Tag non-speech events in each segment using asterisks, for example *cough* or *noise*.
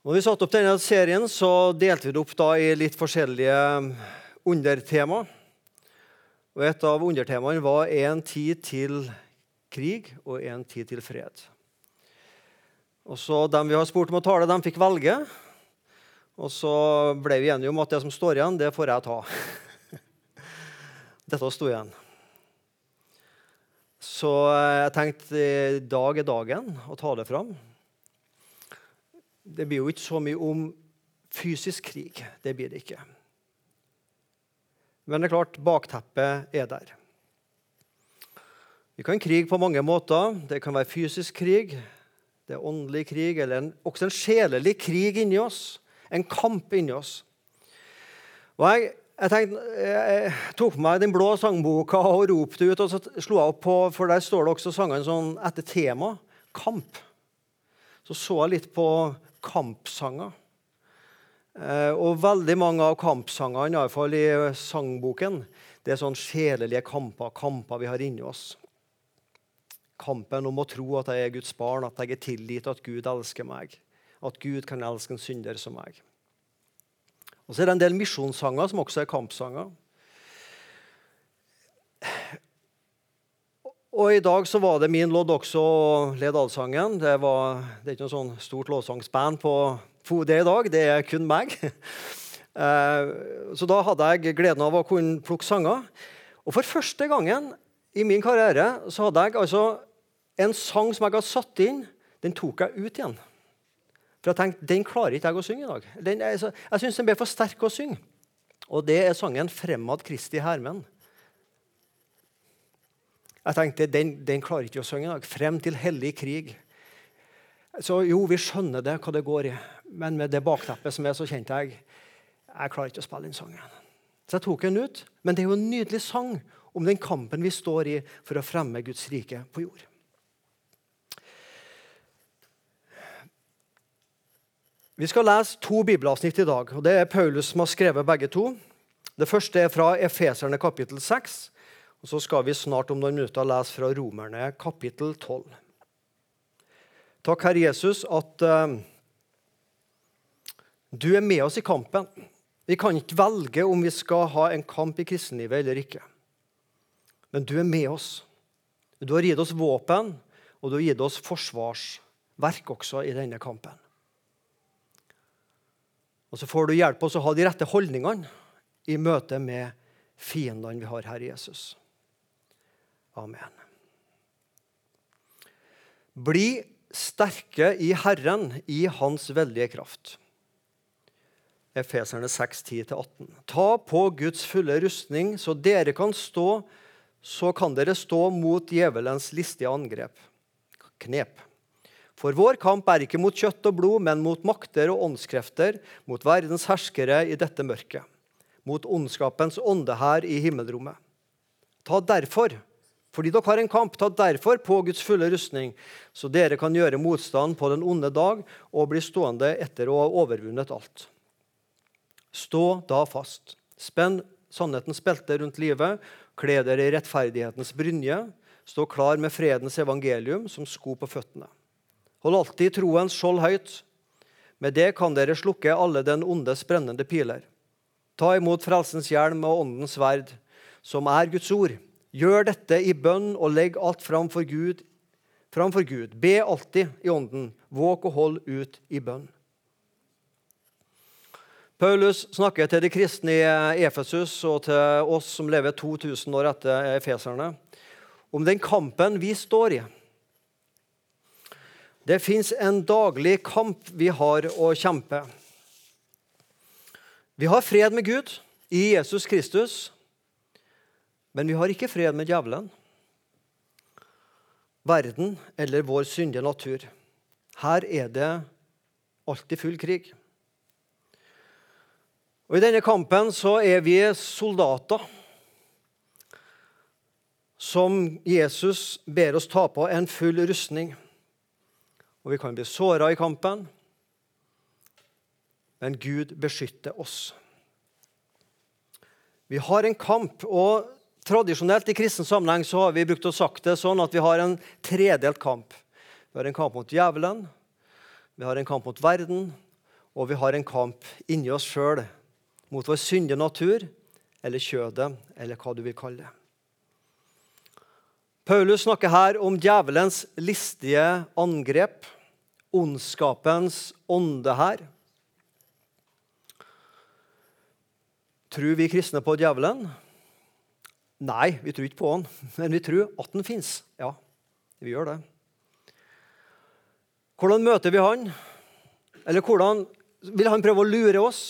Når vi satte opp denne serien, så delte vi det opp i litt forskjellige undertema. Og Et av undertemaene var én tid til krig og én tid til fred. Og så Dem vi har spurt om å tale, de fikk velge. Og så ble vi enige om at det som står igjen, det får jeg ta. *laughs* Dette sto igjen. Så jeg tenkte i dag er dagen å ta det fram. Det blir jo ikke så mye om fysisk krig. Det blir det ikke. Men det er klart, bakteppet er der. Vi kan krige på mange måter. Det kan være fysisk krig, det er åndelig krig, eller en, også en sjelelig krig inni oss. En kamp inni oss. Og jeg, jeg, tenkte, jeg, tok på meg den blå sangboka og ropte ut, og så slo jeg opp på, for der står det også sangene sånn etter tema kamp. Så så jeg litt på kampsanger. Eh, og veldig mange av kampsangene, iallfall i sangboken, det er sånn sjelelige kamper, kamper vi har inni oss. Kampen om å tro at jeg er Guds barn, at jeg er tilgitt, at Gud elsker meg. At Gud kan elske en synder som meg. Og Så er det en del misjonssanger som også er kampsanger. Og I dag så var det min lodd også å lede allsangen. Det, var, det er ikke noe sånn stort lovsangsband på det i dag. Det er kun meg. *laughs* Eh, så da hadde jeg gleden av å kunne plukke sanger. Og for første gangen i min karriere så hadde jeg altså en sang som jeg hadde satt inn, den tok jeg ut igjen. For jeg tenkte, Den klarer ikke jeg å synge i dag. Den, jeg jeg syns den ble for sterk å synge. Og det er sangen 'Fremad Kristi Hermen'. Jeg tenkte, den, den klarer ikke å synge i dag. 'Frem til hellig krig'. Så jo, vi skjønner det, hva det går i. Men med det bakteppet som er, så kjente jeg jeg klarer ikke å spille den sangen. Så jeg tok den ut. Men det er jo en nydelig sang om den kampen vi står i for å fremme Guds rike på jord. Vi skal lese to bibelavsnitt i dag. og Det er Paulus som har skrevet begge to. Det første er fra Efeserne kapittel 6. Og så skal vi snart om noen minutter lese fra Romerne kapittel 12. Takk, Herre Jesus, at uh, du er med oss i kampen. Vi kan ikke velge om vi skal ha en kamp i kristenlivet eller ikke. Men du er med oss. Du har gitt oss våpen, og du har gitt oss forsvarsverk også i denne kampen. Og så får du hjelpe oss å ha de rette holdningene i møte med fiendene vi har Herre Jesus. Amen. Bli sterke i Herren, i Hans veldige kraft. Efeserne 6, 10-18. Ta på Guds fulle rustning, så dere kan stå, så kan dere stå mot djevelens listige angrep. Knep. For vår kamp er ikke mot kjøtt og blod, men mot makter og åndskrefter, mot verdens herskere i dette mørket, mot ondskapens ånde her i himmelrommet. Ta derfor, fordi dere har en kamp, ta derfor på Guds fulle rustning, så dere kan gjøre motstand på den onde dag og bli stående etter å ha overvunnet alt. Stå da fast. Spenn sannhetens belte rundt livet, kle dere i rettferdighetens brynje, stå klar med fredens evangelium som sko på føttene. Hold alltid troens skjold høyt. Med det kan dere slukke alle den ondes brennende piler. Ta imot frelsens hjelm og åndens sverd, som er Guds ord. Gjør dette i bønn og legg alt fram for Gud. Framfor Gud. Be alltid i ånden. Våk og hold ut i bønn. Paulus snakker til de kristne i Efesus og til oss som lever 2000 år etter efeserne, om den kampen vi står i. Det fins en daglig kamp vi har å kjempe. Vi har fred med Gud i Jesus Kristus, men vi har ikke fred med djevelen, verden eller vår syndige natur. Her er det alltid full krig. Og I denne kampen så er vi soldater som Jesus ber oss ta på en full rustning og vi kan bli såra i kampen. Men Gud beskytter oss. Vi har en kamp, og tradisjonelt i kristen sammenheng så har vi brukt å sagt det sånn at vi har en tredelt kamp. Vi har en kamp mot djevelen, vi har en kamp mot verden, Og vi har en kamp inni oss sjøl mot vår syndige natur, eller kjødet, eller hva du vil kalle det. Paulus snakker her om djevelens listige angrep, ondskapens ånde her. Tror vi kristne på djevelen? Nei, vi tror ikke på han, *laughs* men vi tror at han fins. Ja, vi gjør det. Hvordan møter vi han? Eller hvordan vil han prøve å lure oss?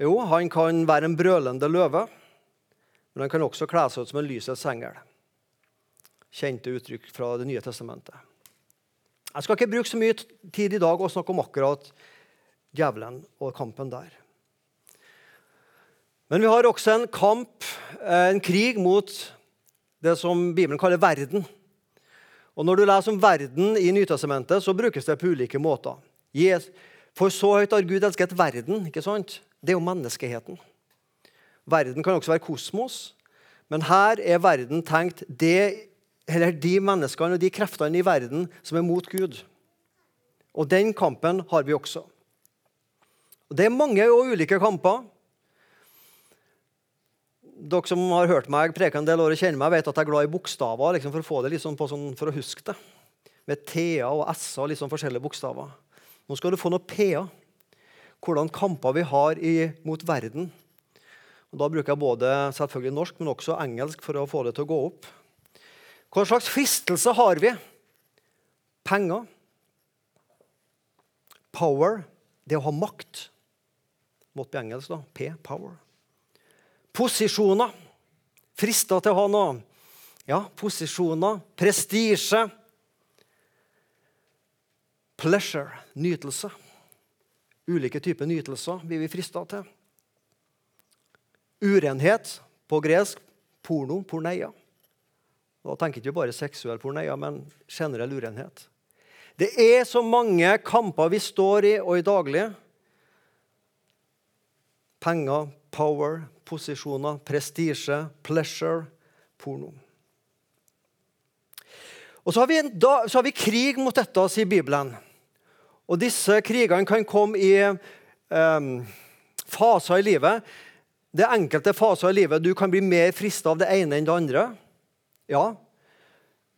Jo, han kan være en brølende løve, men han kan også kle seg ut som en lysets engel. Kjente uttrykk fra Det nye testamentet. Jeg skal ikke bruke så mye tid i dag å snakke om akkurat djevelen og kampen der. Men vi har også en kamp, eh, en krig, mot det som Bibelen kaller verden. Og Når du leser om verden i Nytestamentet, så brukes det på ulike måter. For så høyt har Gud elsket verden. ikke sant? Det er jo menneskeheten. Verden kan også være kosmos, men her er verden tenkt det, de menneskene og de kreftene i verden som er mot Gud. Og den kampen har vi også. Og Det er mange og ulike kamper dere som har hørt meg preke en del år og kjenner meg, vet at jeg er glad i bokstaver liksom, for å få det liksom på sånn, for å huske det. Med T-er og S-er og liksom forskjellige bokstaver. Nå skal du få noe P-er. Hvordan kamper vi har i, mot verden. Og da bruker jeg både selvfølgelig norsk, men også engelsk for å få det til å gå opp. Hva slags fristelse har vi? Penger. Power. Det å ha makt. Måtte bli engelsk, da. P. Power posisjoner. Frista til å ha noe. Ja, posisjoner, prestisje. Pleasure, nytelse. Ulike typer nytelser blir vi frista til. Urenhet på gresk porno, porneia. Da tenker ikke bare seksuell porneia, men generell urenhet. Det er så mange kamper vi står i og i daglig. Penger, power, posisjoner, prestisje, pleasure, porno. Og så har, vi, da, så har vi krig mot dette, sier Bibelen. Og disse krigene kan komme i um, faser i livet. Det er enkelte faser i livet du kan bli mer frista av det ene enn det andre. Ja,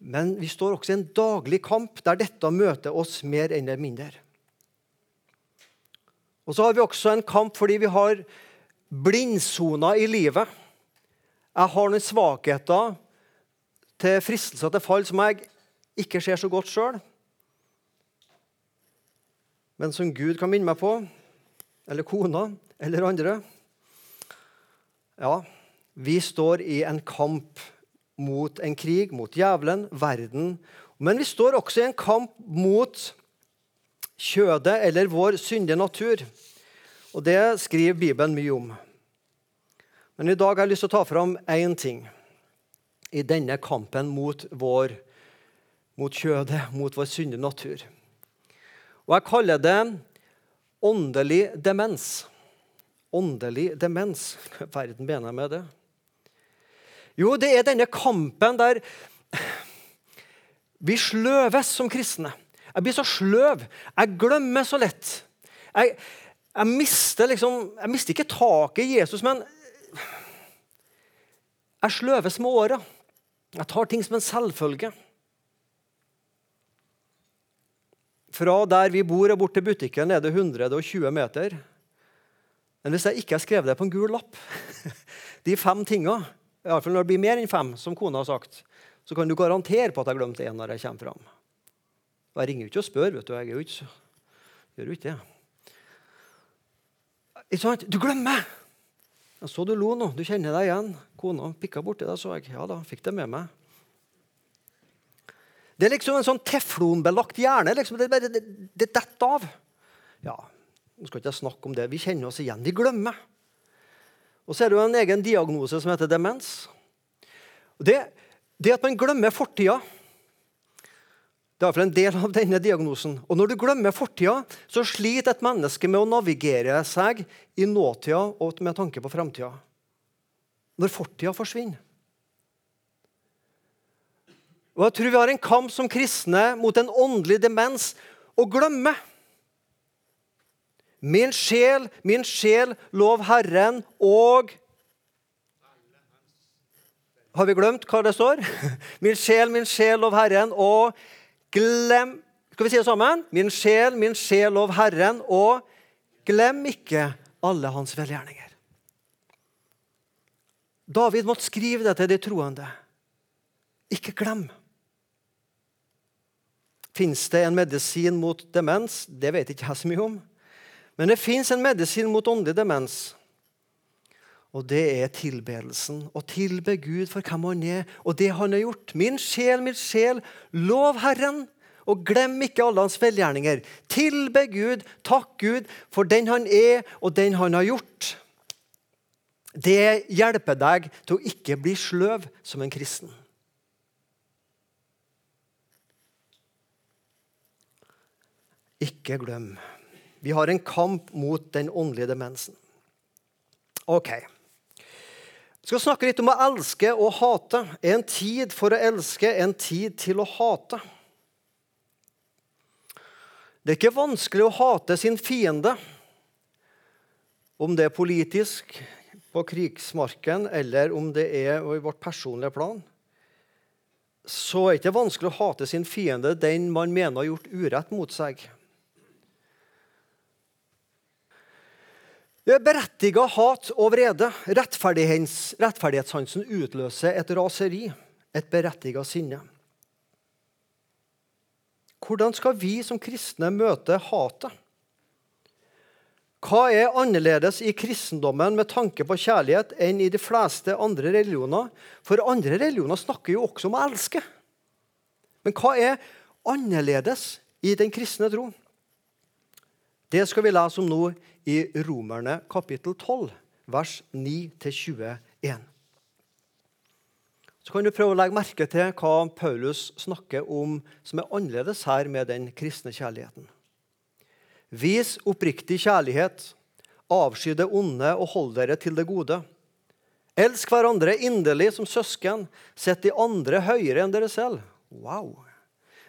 men vi står også i en daglig kamp der dette møter oss mer enn det mindre. Og så har vi også en kamp fordi vi har blindsoner i livet. Jeg har noen svakheter til fristelser til fall som jeg ikke ser så godt sjøl, men som Gud kan minne meg på, eller kona, eller andre. Ja, vi står i en kamp mot en krig, mot djevelen, verden. Men vi står også i en kamp mot kjødet eller vår syndige natur. Og det skriver Bibelen mye om. Men i dag har jeg lyst til å ta fram én ting i denne kampen mot vår mot kjødet, mot vår syndige natur. Og jeg kaller det åndelig demens. Åndelig demens. Hva *laughs* verden mener jeg med det? Jo, det er denne kampen der vi sløves som kristne. Jeg blir så sløv. Jeg glemmer så lett. Jeg, jeg, mister, liksom, jeg mister ikke taket i Jesus, men jeg sløves med åra. Jeg tar ting som en selvfølge. Fra der vi bor og bort til butikken er det 120 meter. Men hvis jeg ikke har skrevet det på en gul lapp, *laughs* de fem tinga, iallfall når det blir mer enn fem, som kona har sagt, så kan du garantere på at jeg glemte én når jeg kommer fram. Og jeg ringer jo ikke og spør. vet du, jeg gjør jo ikke det. Ikke sant? Du glemmer! Jeg så du lo nå. Du kjenner deg igjen. Kona pikka borti deg, så jeg. Ja da, fikk det med meg. Det er liksom en sånn teflonbelagt hjerne. Liksom. Det, det, det, det av. Ja, nå skal ikke jeg snakke om det. Vi kjenner oss igjen. Vi glemmer. Og så er det jo en egen diagnose som heter demens. Det, det at man glemmer fortida det er iallfall en del av denne diagnosen. Og Når du glemmer fortida, så sliter et menneske med å navigere seg i nåtida og med tanke på framtida. Når fortida forsvinner. Og Jeg tror vi har en kamp som kristne mot en åndelig demens å glemme. Min sjel, min sjel, lov Herren, og Har vi glemt hva det står? *laughs* Min sjel, min sjel, lov Herren, og glem Skal vi si det sammen? Min sjel, min sjel, lov Herren, og glem ikke alle hans velgjerninger. David måtte skrive det til de troende. Ikke glem. Fins det en medisin mot demens? Det vet ikke jeg så mye om. Men det fins en medisin mot åndelig demens. Og det er tilbedelsen. Å tilbe Gud for hvem han er, og det han har gjort. Min sjel, min sjel, lov Herren, og glem ikke alle hans velgjerninger. Tilbe Gud, takk Gud for den han er, og den han har gjort. Det hjelper deg til å ikke bli sløv som en kristen. Ikke glem. Vi har en kamp mot den åndelige demensen. Ok. Jeg skal snakke litt om å elske og hate. En tid for å elske, en tid til å hate. Det er ikke vanskelig å hate sin fiende, om det er politisk, på krigsmarken, eller om det er i vårt personlige plan. Så er det ikke vanskelig å hate sin fiende, den man mener har gjort urett mot seg. Det er berettiga hat og vrede. Rettferdighets, rettferdighetssansen utløser et raseri, et berettiga sinne. Hvordan skal vi som kristne møte hatet? Hva er annerledes i kristendommen med tanke på kjærlighet enn i de fleste andre religioner? For andre religioner snakker jo også om å elske. Men hva er annerledes i den kristne tro? Det skal vi lese om nå i Romerne kapittel 12, vers 9-21. Så kan du prøve å legge merke til hva Paulus snakker om som er annerledes her med den kristne kjærligheten. Vis oppriktig kjærlighet, avsky det onde og hold dere til det gode. Elsk hverandre inderlig som søsken, sett de andre høyere enn dere selv. Wow!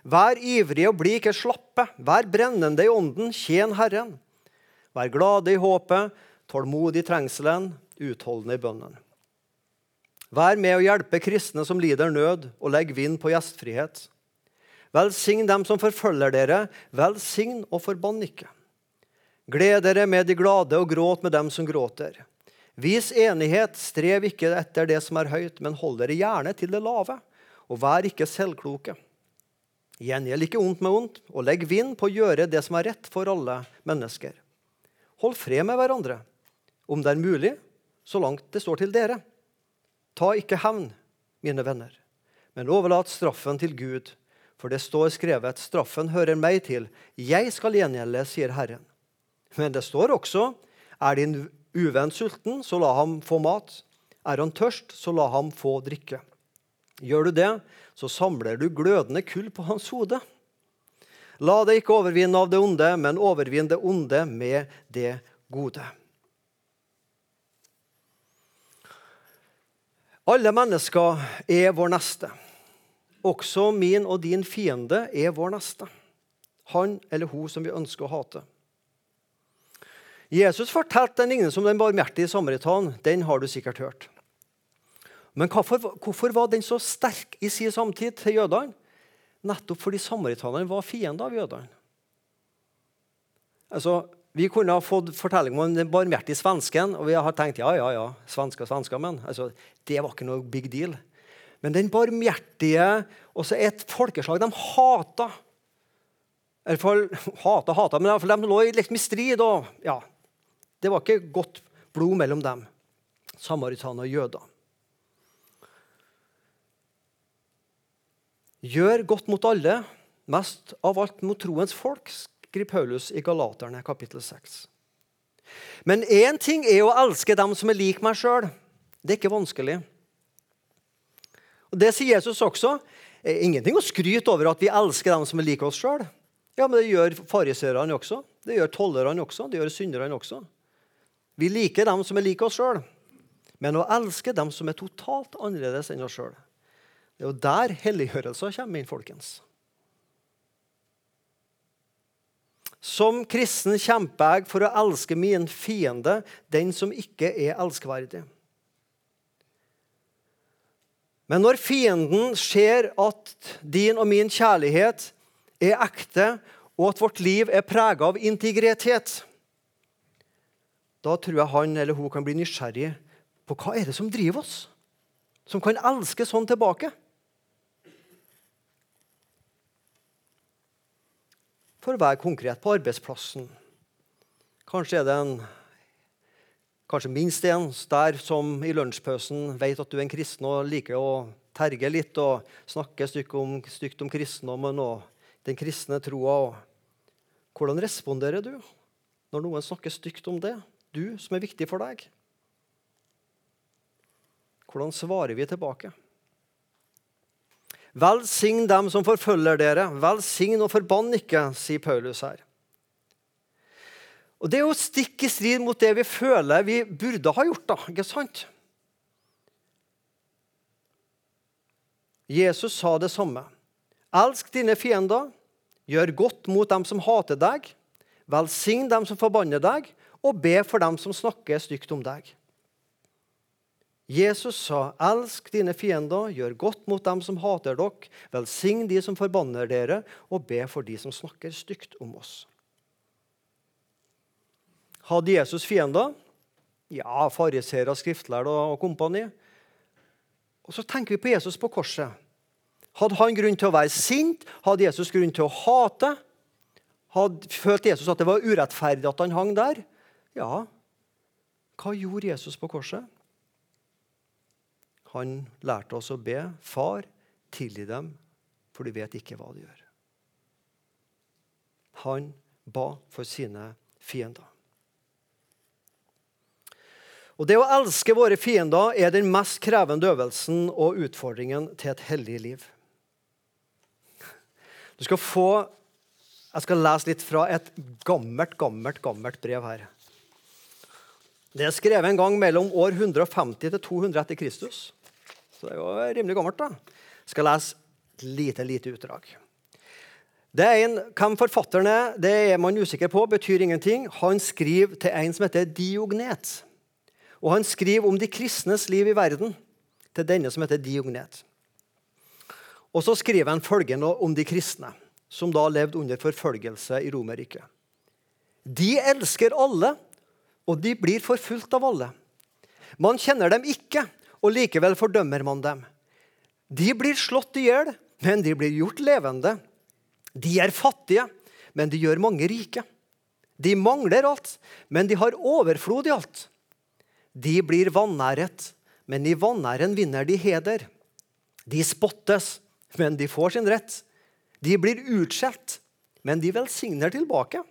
Vær ivrige og bli ikke slappe. Vær brennende i ånden, tjen Herren. Vær glade i håpet, tålmodig i trengselen, utholdende i bønnen. Vær med å hjelpe kristne som lider nød, og legg vind på gjestfrihet. Velsign dem som forfølger dere, velsign og forbann ikke. Gled dere med de glade og gråt med dem som gråter. Vis enighet, strev ikke etter det som er høyt, men hold dere gjerne til det lave, og vær ikke selvkloke. Gjengjeld ikke ondt med ondt, og legg vind på å gjøre det som er rett for alle mennesker. Hold fred med hverandre, om det er mulig, så langt det står til dere. Ta ikke hevn, mine venner, men overlat straffen til Gud, for det står skrevet, straffen hører meg til, jeg skal gjengjelde, sier Herren. Men det står også, er din uvenn sulten, så la ham få mat. Er han tørst, så la ham få drikke. Gjør du det, så samler du glødende kull på hans hode. La deg ikke overvinne av det onde, men overvinn det onde med det gode. Alle mennesker er vår neste. Også min og din fiende er vår neste. Han eller hun som vi ønsker å hate. Jesus fortalte en lignelse om den barmhjertige samaritan. Den har du sikkert hørt. Men hvorfor, hvorfor, var den så sterk i sin samtid til jødene? Nettopp fordi samaritanerne var fiender av jødene. Altså, vi kunne ha fått fortelling om den barmhjertige svensken, og vi har tenkt ja, ja, ja, svensker, svensker, men altså, det var ikke noe big deal. Men den barmhjertige også et folkeslag de hata. I hvert fall hata, hata, men i hvert fall de lå liksom i strid. og ja, Det var ikke godt blod mellom dem, samaritanere og jøder. Gjør godt mot alle, mest av alt mot troens folk, skriver Paulus i Galaterne kapittel 6. Men én ting er å elske dem som er lik meg sjøl. Det er ikke vanskelig. Og Det sier Jesus også. Ingenting å skryte over at vi elsker dem som er lik oss sjøl. Ja, men det gjør fariseerne også. Det gjør tollerne også. Det gjør synderne også. Vi liker dem som er lik oss sjøl. Men å elske dem som er totalt annerledes enn oss sjøl, det er jo der helliggjørelsen kommer inn, folkens. Som kristen kjemper jeg for å elske min fiende, den som ikke er elskverdig. Men når fienden ser at din og min kjærlighet er ekte, og at vårt liv er prega av integritet, da tror jeg han eller hun kan bli nysgjerrig på hva er det som driver oss, som kan elske sånn tilbake. For å være konkret på arbeidsplassen. Kanskje er det en kanskje minst en der som i lunsjpausen vet at du er en kristen og liker å terge litt og snakke stygt om, stygt om kristendommen og den kristne troa. Hvordan responderer du når noen snakker stygt om det, du som er viktig for deg? Hvordan svarer vi tilbake? Velsign dem som forfølger dere. Velsign og forbann ikke, sier Paulus her. Og Det er jo stikk i strid mot det vi føler vi burde ha gjort. da, ikke sant? Jesus sa det samme. Elsk dine fiender, gjør godt mot dem som hater deg, velsign dem som forbanner deg, og be for dem som snakker stygt om deg. Jesus sa, 'Elsk dine fiender, gjør godt mot dem som hater dere, velsign de som forbanner dere, og be for de som snakker stygt om oss.' Hadde Jesus fiender? Ja, fariseere, skriftlærde og kompani. Og så tenker vi på Jesus på korset. Hadde han grunn til å være sint? Hadde Jesus grunn til å hate? Hadde, følte Jesus at det var urettferdig at han hang der? Ja. Hva gjorde Jesus på korset? Han lærte oss å be. Far, tilgi dem, for de vet ikke hva de gjør. Han ba for sine fiender. Og Det å elske våre fiender er den mest krevende øvelsen og utfordringen til et hellig liv. Du skal få Jeg skal lese litt fra et gammelt, gammelt, gammelt brev her. Det er skrevet en gang mellom år 150 til 200 etter Kristus. Så det er jo rimelig gammelt. da. Skal lese et lite, lite utdrag. Det er en, Hvem forfatteren er, det er man usikker på. betyr ingenting. Han skriver til en som heter Diognet. Og han skriver om de kristnes liv i verden til denne som heter Diognet. Og så skriver han følgende om de kristne, som da levde under forfølgelse i Romerriket. De elsker alle, og de blir forfulgt av alle. Man kjenner dem ikke, og likevel fordømmer man dem. De blir slått i hjel, men de blir gjort levende. De er fattige, men de gjør mange rike. De mangler alt, men de har overflod i alt. De blir vanæret, men i vanæren vinner de heder. De spottes, men de får sin rett. De blir utskjelt, men de velsigner tilbake.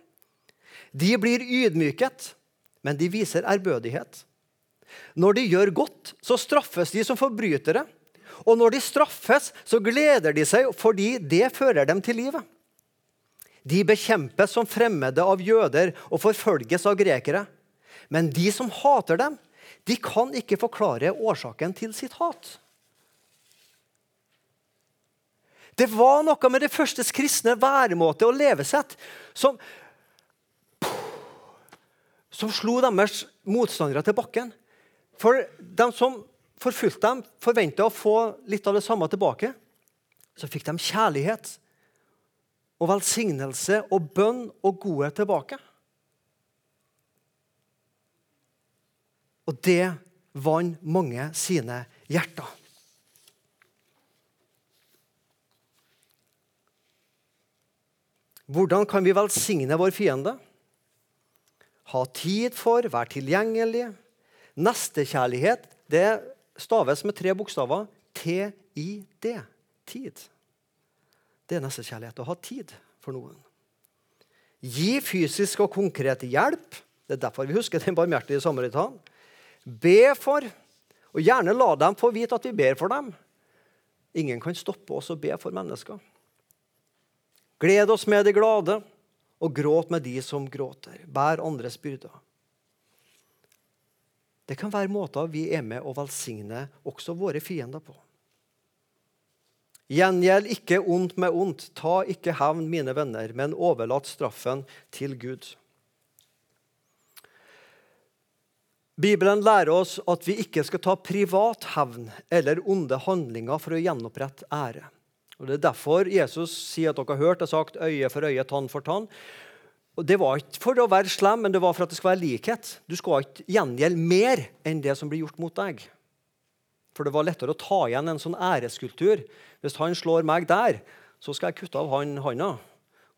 De blir ydmyket, men de viser ærbødighet. Når de gjør godt, så straffes de som forbrytere. Og når de straffes, så gleder de seg fordi det fører dem til livet. De bekjempes som fremmede av jøder og forfølges av grekere. Men de som hater dem, de kan ikke forklare årsaken til sitt hat. Det var noe med det førstes kristne væremåte og levesett som, som slo deres motstandere til bakken. For de som forfulgte dem, forventa å få litt av det samme tilbake. Så fikk de kjærlighet og velsignelse og bønn og godhet tilbake. Og det vant mange sine hjerter. Hvordan kan vi velsigne vår fiende? Ha tid for, være tilgjengelig, Nestekjærlighet det staves med tre bokstaver. T-I-D. Tid. Det er nestekjærlighet. Å ha tid for noen. Gi fysisk og konkret hjelp. Det er derfor vi husker den barmhjertige samaritan. Be for, og gjerne la dem få vite at vi ber for dem. Ingen kan stoppe oss å be for mennesker. Gled oss med de glade, og gråt med de som gråter. Bær andres byrder. Det kan være måter vi er med å velsigne også våre fiender på. Gjengjeld ikke ondt med ondt. Ta ikke hevn, mine venner, men overlat straffen til Gud. Bibelen lærer oss at vi ikke skal ta privat hevn eller onde handlinger for å gjenopprette ære. Og Det er derfor Jesus sier at dere har hørt det sagt øye for øye, tann for tann. Og Det var ikke for å være slem, men det var for at det skal være likhet. Du skal ikke gjengjelde mer enn det som blir gjort mot deg. For det var lettere å ta igjen en sånn æreskultur. Hvis han slår meg der, så skal jeg kutte av han handa.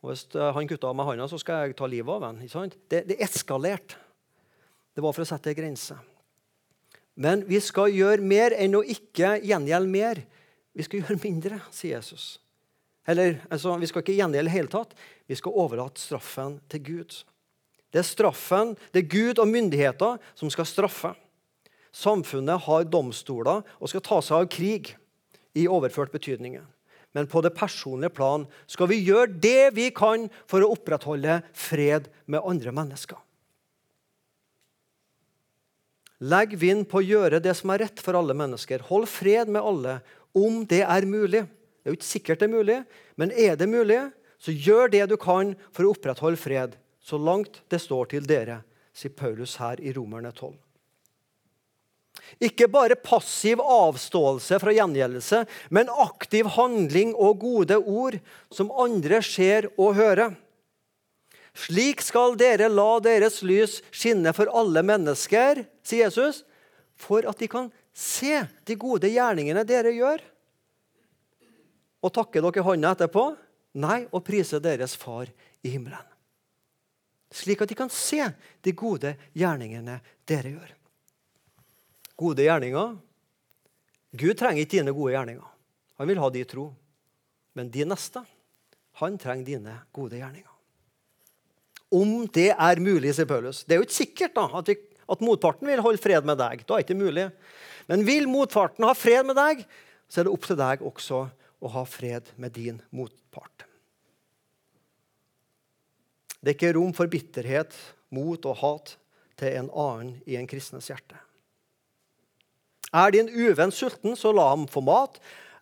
Og hvis eh, han kutter av meg handa, så skal jeg ta livet av ham. Det, det eskalerte. Det var for å sette en grense. Men vi skal gjøre mer enn å ikke gjengjelde mer. Vi skal gjøre mindre, sier Jesus. Eller altså, Vi skal ikke gjengjelde i det hele tatt. Vi skal overlate straffen til Gud. Det er straffen, det er Gud og myndigheter som skal straffe. Samfunnet har domstoler og skal ta seg av krig i overført betydning. Men på det personlige plan skal vi gjøre det vi kan for å opprettholde fred med andre mennesker. Legg vind på å gjøre det som er rett for alle mennesker. Hold fred med alle, om det er mulig. Det er jo ikke sikkert det er mulig, men er det mulig, så gjør det du kan for å opprettholde fred, så langt det står til dere, sier Paulus her i Romerne 12. Ikke bare passiv avståelse fra gjengjeldelse, men aktiv handling og gode ord som andre ser og hører. Slik skal dere la deres lys skinne for alle mennesker, sier Jesus, for at de kan se de gode gjerningene dere gjør. Og takke dere hånda etterpå? Nei, og prise deres far i himmelen. Slik at de kan se de gode gjerningene dere gjør gode gjerninger. Gud trenger ikke dine gode gjerninger. Han vil ha de tro. Men de neste, han trenger dine gode gjerninger. Om det er mulig, sier Paulus. Det er jo ikke sikkert da, at, vi, at motparten vil holde fred med deg. Da er det ikke mulig. Men vil motparten ha fred med deg, så er det opp til deg også å ha fred med din motpart. Det er ikke rom for bitterhet, mot og hat til en annen i en kristnes hjerte. Er din uvenn sulten, så la ham få mat.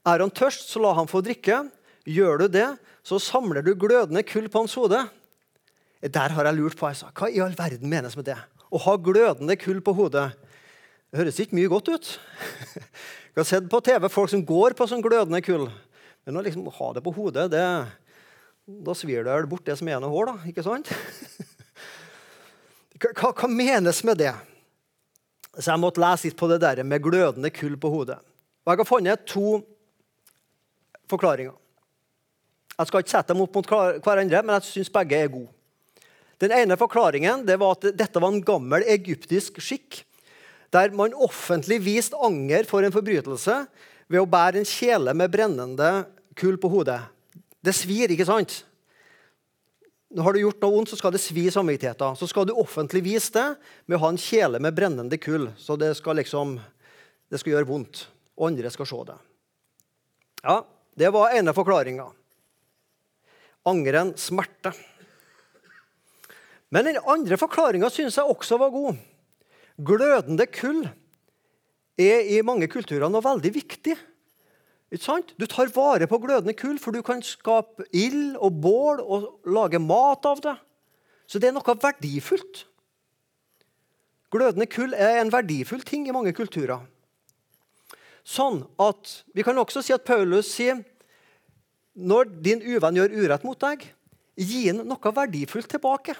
Er han tørst, så la ham få drikke. Gjør du det, så samler du glødende kull på hans hode. Der har jeg lurt på. Jeg sa, Hva i all verden menes med det? Å ha glødende kull på hodet. Det høres ikke mye godt ut. *laughs* Jeg har sett på TV folk som går på sånn glødende kull. Men å liksom ha det på hodet, det, da svir det bort det som er noe hår. da, ikke sant? *laughs* Hva, hva menes med det? Så jeg måtte lese litt på det der med glødende kull på hodet. Og Jeg har funnet to forklaringer. Jeg skal ikke sette dem opp mot hverandre, men jeg syns begge er gode. Den ene forklaringen det var at dette var en gammel egyptisk skikk, der man offentlig viste anger for en forbrytelse ved å bære en kjele med brennende kull på hodet. Det svir, ikke sant? har du gjort noe ondt, så skal det svi i samvittigheten. Så skal du offentlig vise det med å ha en kjele med brennende kull. Så det skal liksom det skal gjøre vondt, og andre skal se det. Ja, Det var ene forklaringa. Angeren smerte. Men den andre forklaringa syns jeg også var god. Glødende kull er i mange kulturer noe veldig viktig. Du tar vare på glødende kull, for du kan skape ild og bål og lage mat av det. Så det er noe verdifullt. Glødende kull er en verdifull ting i mange kulturer. Sånn at Vi kan også si at Paulus sier når din uvenn gjør urett mot deg, gi ham noe verdifullt tilbake.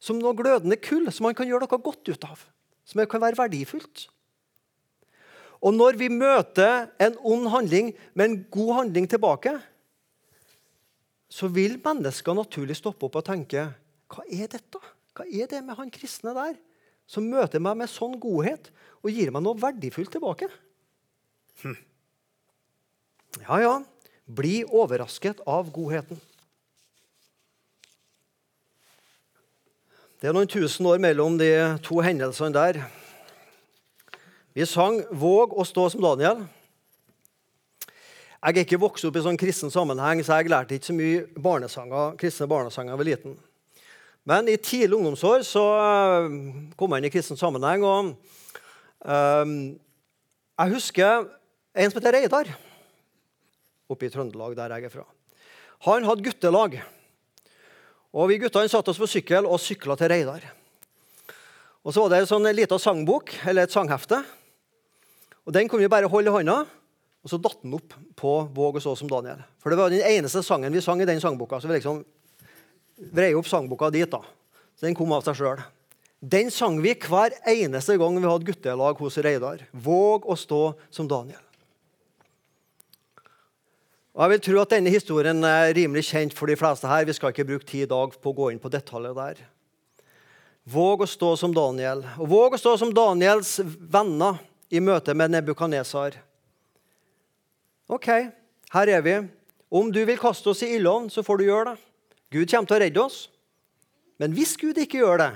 Som noe glødende kull som man kan gjøre noe godt ut av. Som kan være verdifullt. Og når vi møter en ond handling med en god handling tilbake, så vil mennesker naturlig stoppe opp og tenke Hva er dette? Hva er det med han kristne der som møter meg med sånn godhet og gir meg noe verdifullt tilbake? Hm. Ja, ja. Bli overrasket av godheten. Det er noen tusen år mellom de to hendelsene der. Vi sang 'Våg å stå som Daniel'. Jeg er ikke vokst opp i sånn kristen sammenheng, så jeg lærte ikke så mye barnesanger, kristne barnesanger var liten. Men i tidlig ungdomsår så eh, kom jeg inn i kristen sammenheng. og um, Jeg husker en som heter Reidar. oppe i Trøndelag, der jeg er fra. Han hadde guttelag. Og Vi guttene satte oss på sykkel og sykla til Reidar. Og Så var det en sånn lita sangbok, eller et sanghefte. Og Den kunne vi bare holde i hånda, og så datt den opp på Våg og så som Daniel. For det var den eneste sangen vi sang i den sangboka. Så vi liksom vrei opp sangboka dit. da. Så Den kom av seg sjøl. Den sang vi hver eneste gang vi hadde guttelag hos Reidar. Våg å stå som Daniel. Og jeg vil tro at Denne historien er rimelig kjent for de fleste her. Vi skal ikke bruke tid i dag på å gå inn på detaljer der. Våg å stå som Daniel. Og våg å stå som Daniels venner i møte med Nebukadnesar. OK, her er vi. Om du vil kaste oss i ildovn, så får du gjøre det. Gud kommer til å redde oss. Men hvis Gud ikke gjør det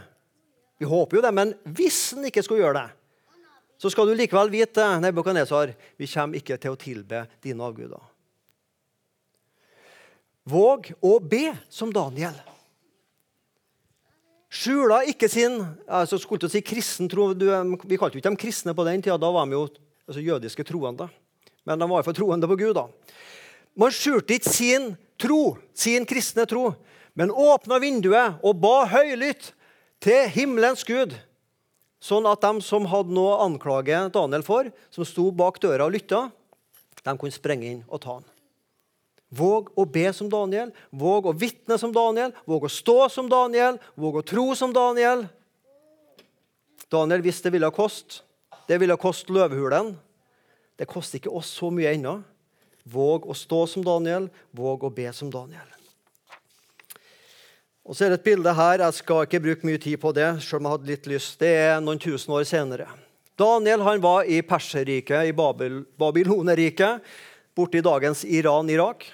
Vi håper jo det, men hvis han ikke skulle gjøre det, så skal du likevel vite Nebukadnesar, vi kommer ikke til å tilbe dine avguder. Våg å be som Daniel. Skjula ikke sin altså skulle til å si kristen tro, Vi kalte jo ikke dem kristne på den tida. Da var de jo altså, jødiske troende. Men de var iallfall troende på Gud. da. Man skjulte ikke sin tro, sin kristne tro, men åpna vinduet og ba høylytt til himmelens Gud, sånn at de som hadde noe å anklage Daniel for, som sto bak døra og lytta, de kunne sprenge inn og ta han. Våg å be som Daniel, våg å vitne som Daniel, våg å stå som Daniel, våg å tro som Daniel. Daniel visste det ville koste. Det ville koste løvehulen. Det koster ikke oss så mye ennå. Våg å stå som Daniel, våg å be som Daniel. Og så er det et bilde her. Jeg skal ikke bruke mye tid på det. selv om jeg hadde litt lyst. Det er noen tusen år senere. Daniel han var i Perserriket, i Babyl borte i dagens Iran-Irak.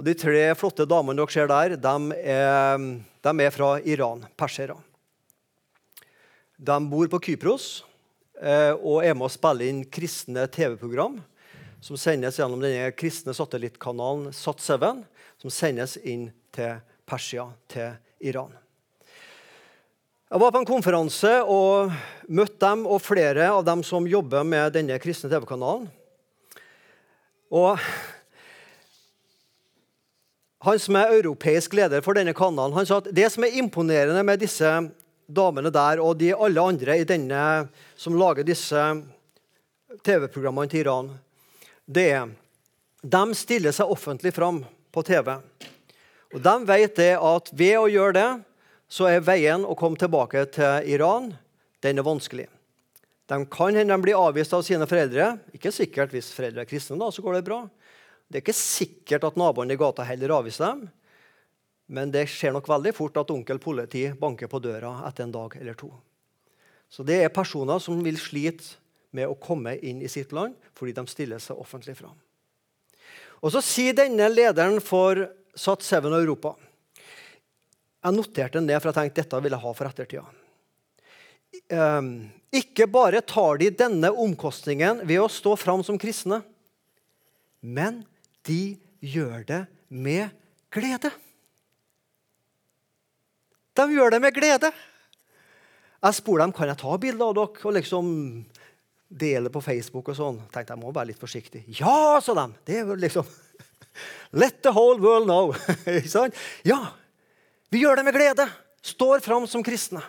Og De tre flotte damene dere ser der, de er, de er fra Iran, persere. De bor på Kypros eh, og er med å spille inn kristne TV-program som sendes gjennom denne kristne satellittkanalen Sat7, som sendes inn til Persia, til Iran. Jeg var på en konferanse og møtte dem og flere av dem som jobber med denne kristne TV-kanalen. Og han som er europeisk leder for denne kanalen, han sa at det som er imponerende med disse damene der og de alle andre i denne som lager disse TV-programmene til Iran, det er de stiller seg offentlig fram på TV. Og De vet det at ved å gjøre det, så er veien å komme tilbake til Iran den er vanskelig. De kan hende de blir avvist av sine foreldre. Ikke sikkert hvis foreldre er kristne, da, så går det bra. Det er ikke sikkert at naboene i gata heller avviser dem. Men det skjer nok veldig fort at onkel politi banker på døra etter en dag eller to. Så det er personer som vil slite med å komme inn i sitt land fordi de stiller seg offentlig fram. Og så sier denne lederen for Sat7 Europa Jeg noterte ned, for jeg tenkte dette vil jeg ha for ettertida. Ehm, ikke bare tar de denne omkostningen ved å stå fram som kristne, men de gjør det med glede. De gjør det med glede. Jeg spurte dem kan jeg ta bilder av dere og liksom dele på Facebook. og sånn. Tenkte jeg må være litt forsiktig. Ja, sa de. Det er liksom *laughs* Let the whole world know. *laughs* ja, vi gjør det med glede. Står fram som kristne.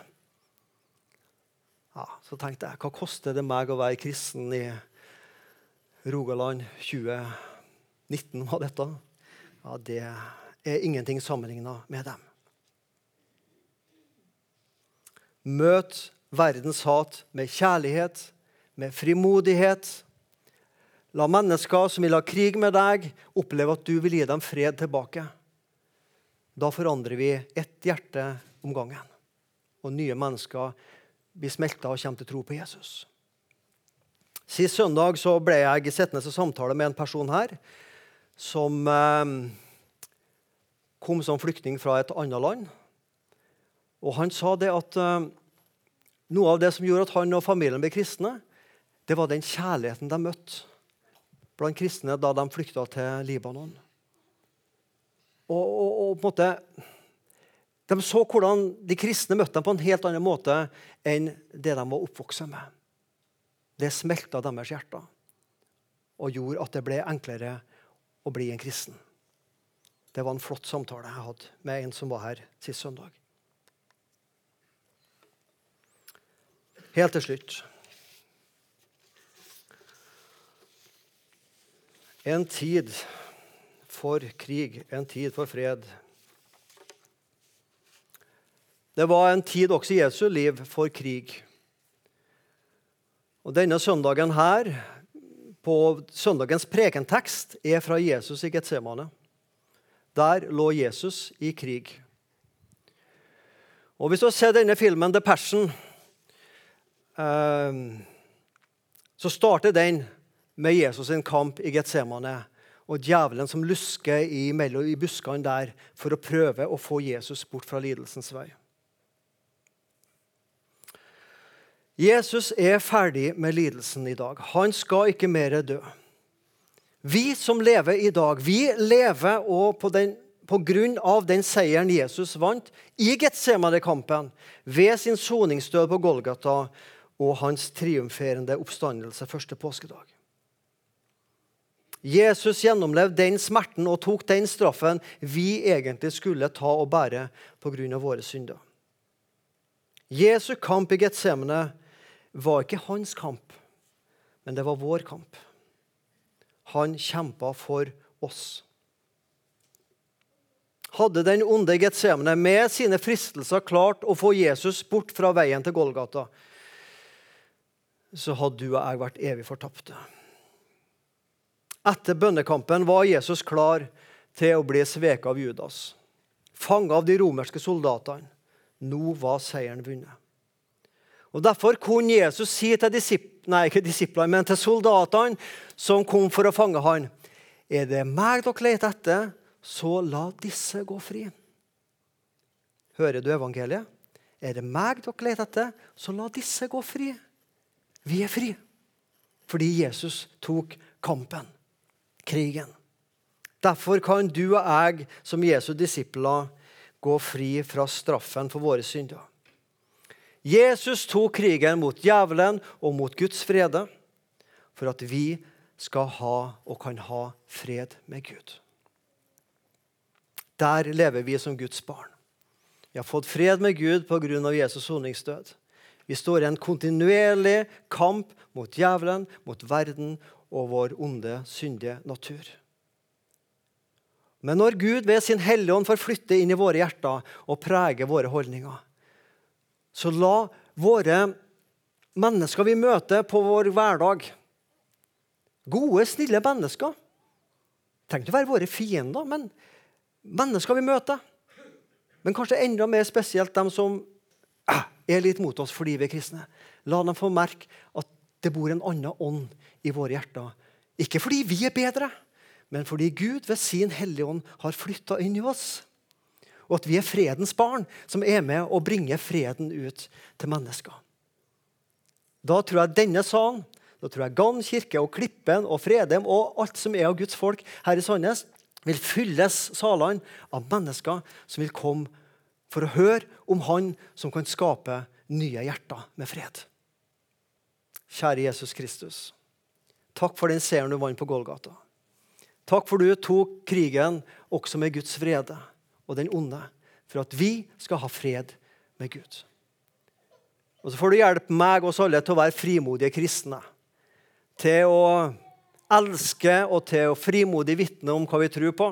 Ja, Så tenkte jeg, hva koster det meg å være kristen i Rogaland 2020? 19 var dette. Ja, det er ingenting sammenligna med dem. Møt verdens hat med kjærlighet, med frimodighet. La mennesker som vil ha krig med deg, oppleve at du vil gi dem fred tilbake. Da forandrer vi ett hjerte om gangen, og nye mennesker blir smelta og kommer til tro på Jesus. Sist søndag ble jeg sittende til samtale med en person her som eh, kom som flyktning fra et annet land. Og Han sa det at eh, noe av det som gjorde at han og familien ble kristne, det var den kjærligheten de møtte blant kristne da de flykta til Libanon. Og, og, og, på en måte, De så hvordan de kristne møtte dem på en helt annen måte enn det de var oppvokst med. Det smelta deres hjerter og gjorde at det ble enklere å bli en kristen. Det var en flott samtale jeg hadde med en som var her sist søndag. Helt til slutt En tid for krig, en tid for fred. Det var en tid også i Jesu liv for krig. Og Denne søndagen her, på søndagens prekentekst, er fra Jesus i Getsemane. Der lå Jesus i krig. Og Hvis du ser denne filmen, 'The Passion', eh, så starter den med Jesus' sin kamp i Getsemane og djevelen som lusker i, i buskene der for å prøve å få Jesus bort fra lidelsens vei. Jesus er ferdig med lidelsen i dag. Han skal ikke mer dø. Vi som lever i dag, vi lever òg på, på grunn av den seieren Jesus vant i Getsemane-kampen, ved sin soningsdød på Golgata og hans triumferende oppstandelse første påskedag. Jesus gjennomlevde den smerten og tok den straffen vi egentlig skulle ta og bære pga. våre synder. Jesu kamp i Getsemane var ikke hans kamp, men det var vår kamp. Han kjempa for oss. Hadde den onde Getsemane med sine fristelser klart å få Jesus bort fra veien til Golgata, så hadde du og jeg vært evig fortapte. Etter bønnekampen var Jesus klar til å bli sveket av Judas, fanget av de romerske soldatene. Nå var seieren vunnet. Og Derfor kunne Jesus si til nei, til soldatene som kom for å fange han, er det meg dere leter etter, så la disse gå fri. Hører du evangeliet? Er det meg dere leter etter, så la disse gå fri. Vi er fri fordi Jesus tok kampen, krigen. Derfor kan du og jeg som Jesu disipler gå fri fra straffen for våre synder. Jesus tok krigen mot djevelen og mot Guds frede for at vi skal ha og kan ha fred med Gud. Der lever vi som Guds barn. Vi har fått fred med Gud pga. Jesus soningsdød. Vi står i en kontinuerlig kamp mot djevelen, mot verden og vår onde, syndige natur. Men når Gud ved sin Hellige Ånd får flytte inn i våre hjerter og prege våre holdninger, så la våre mennesker vi møter på vår hverdag Gode, snille mennesker. Trenger ikke å være våre fiender, men mennesker vi møter. Men kanskje enda mer spesielt dem som ah, er litt mot oss fordi vi er kristne. La dem få merke at det bor en annen ånd i våre hjerter. Ikke fordi vi er bedre, men fordi Gud ved sin Hellige Ånd har flytta inn i oss og at vi er fredens barn som er med og bringer freden ut til mennesker. Da tror jeg denne salen, da tror jeg Gann kirke og Klippen og Fredem og alt som er av Guds folk her i Sandnes, vil fylles salene av mennesker som vil komme for å høre om Han som kan skape nye hjerter med fred. Kjære Jesus Kristus. Takk for den seieren du vant på Golgata. Takk for du tok krigen også med Guds vrede og den onde for at vi skal ha fred med Gud. Og Så får du hjelpe meg og oss alle til å være frimodige kristne. Til å elske og til å frimodig vitne om hva vi tror på.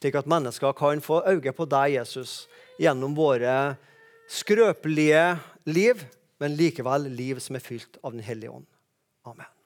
Slik at mennesker kan få øye på deg, Jesus, gjennom våre skrøpelige liv, men likevel liv som er fylt av Den hellige ånd. Amen.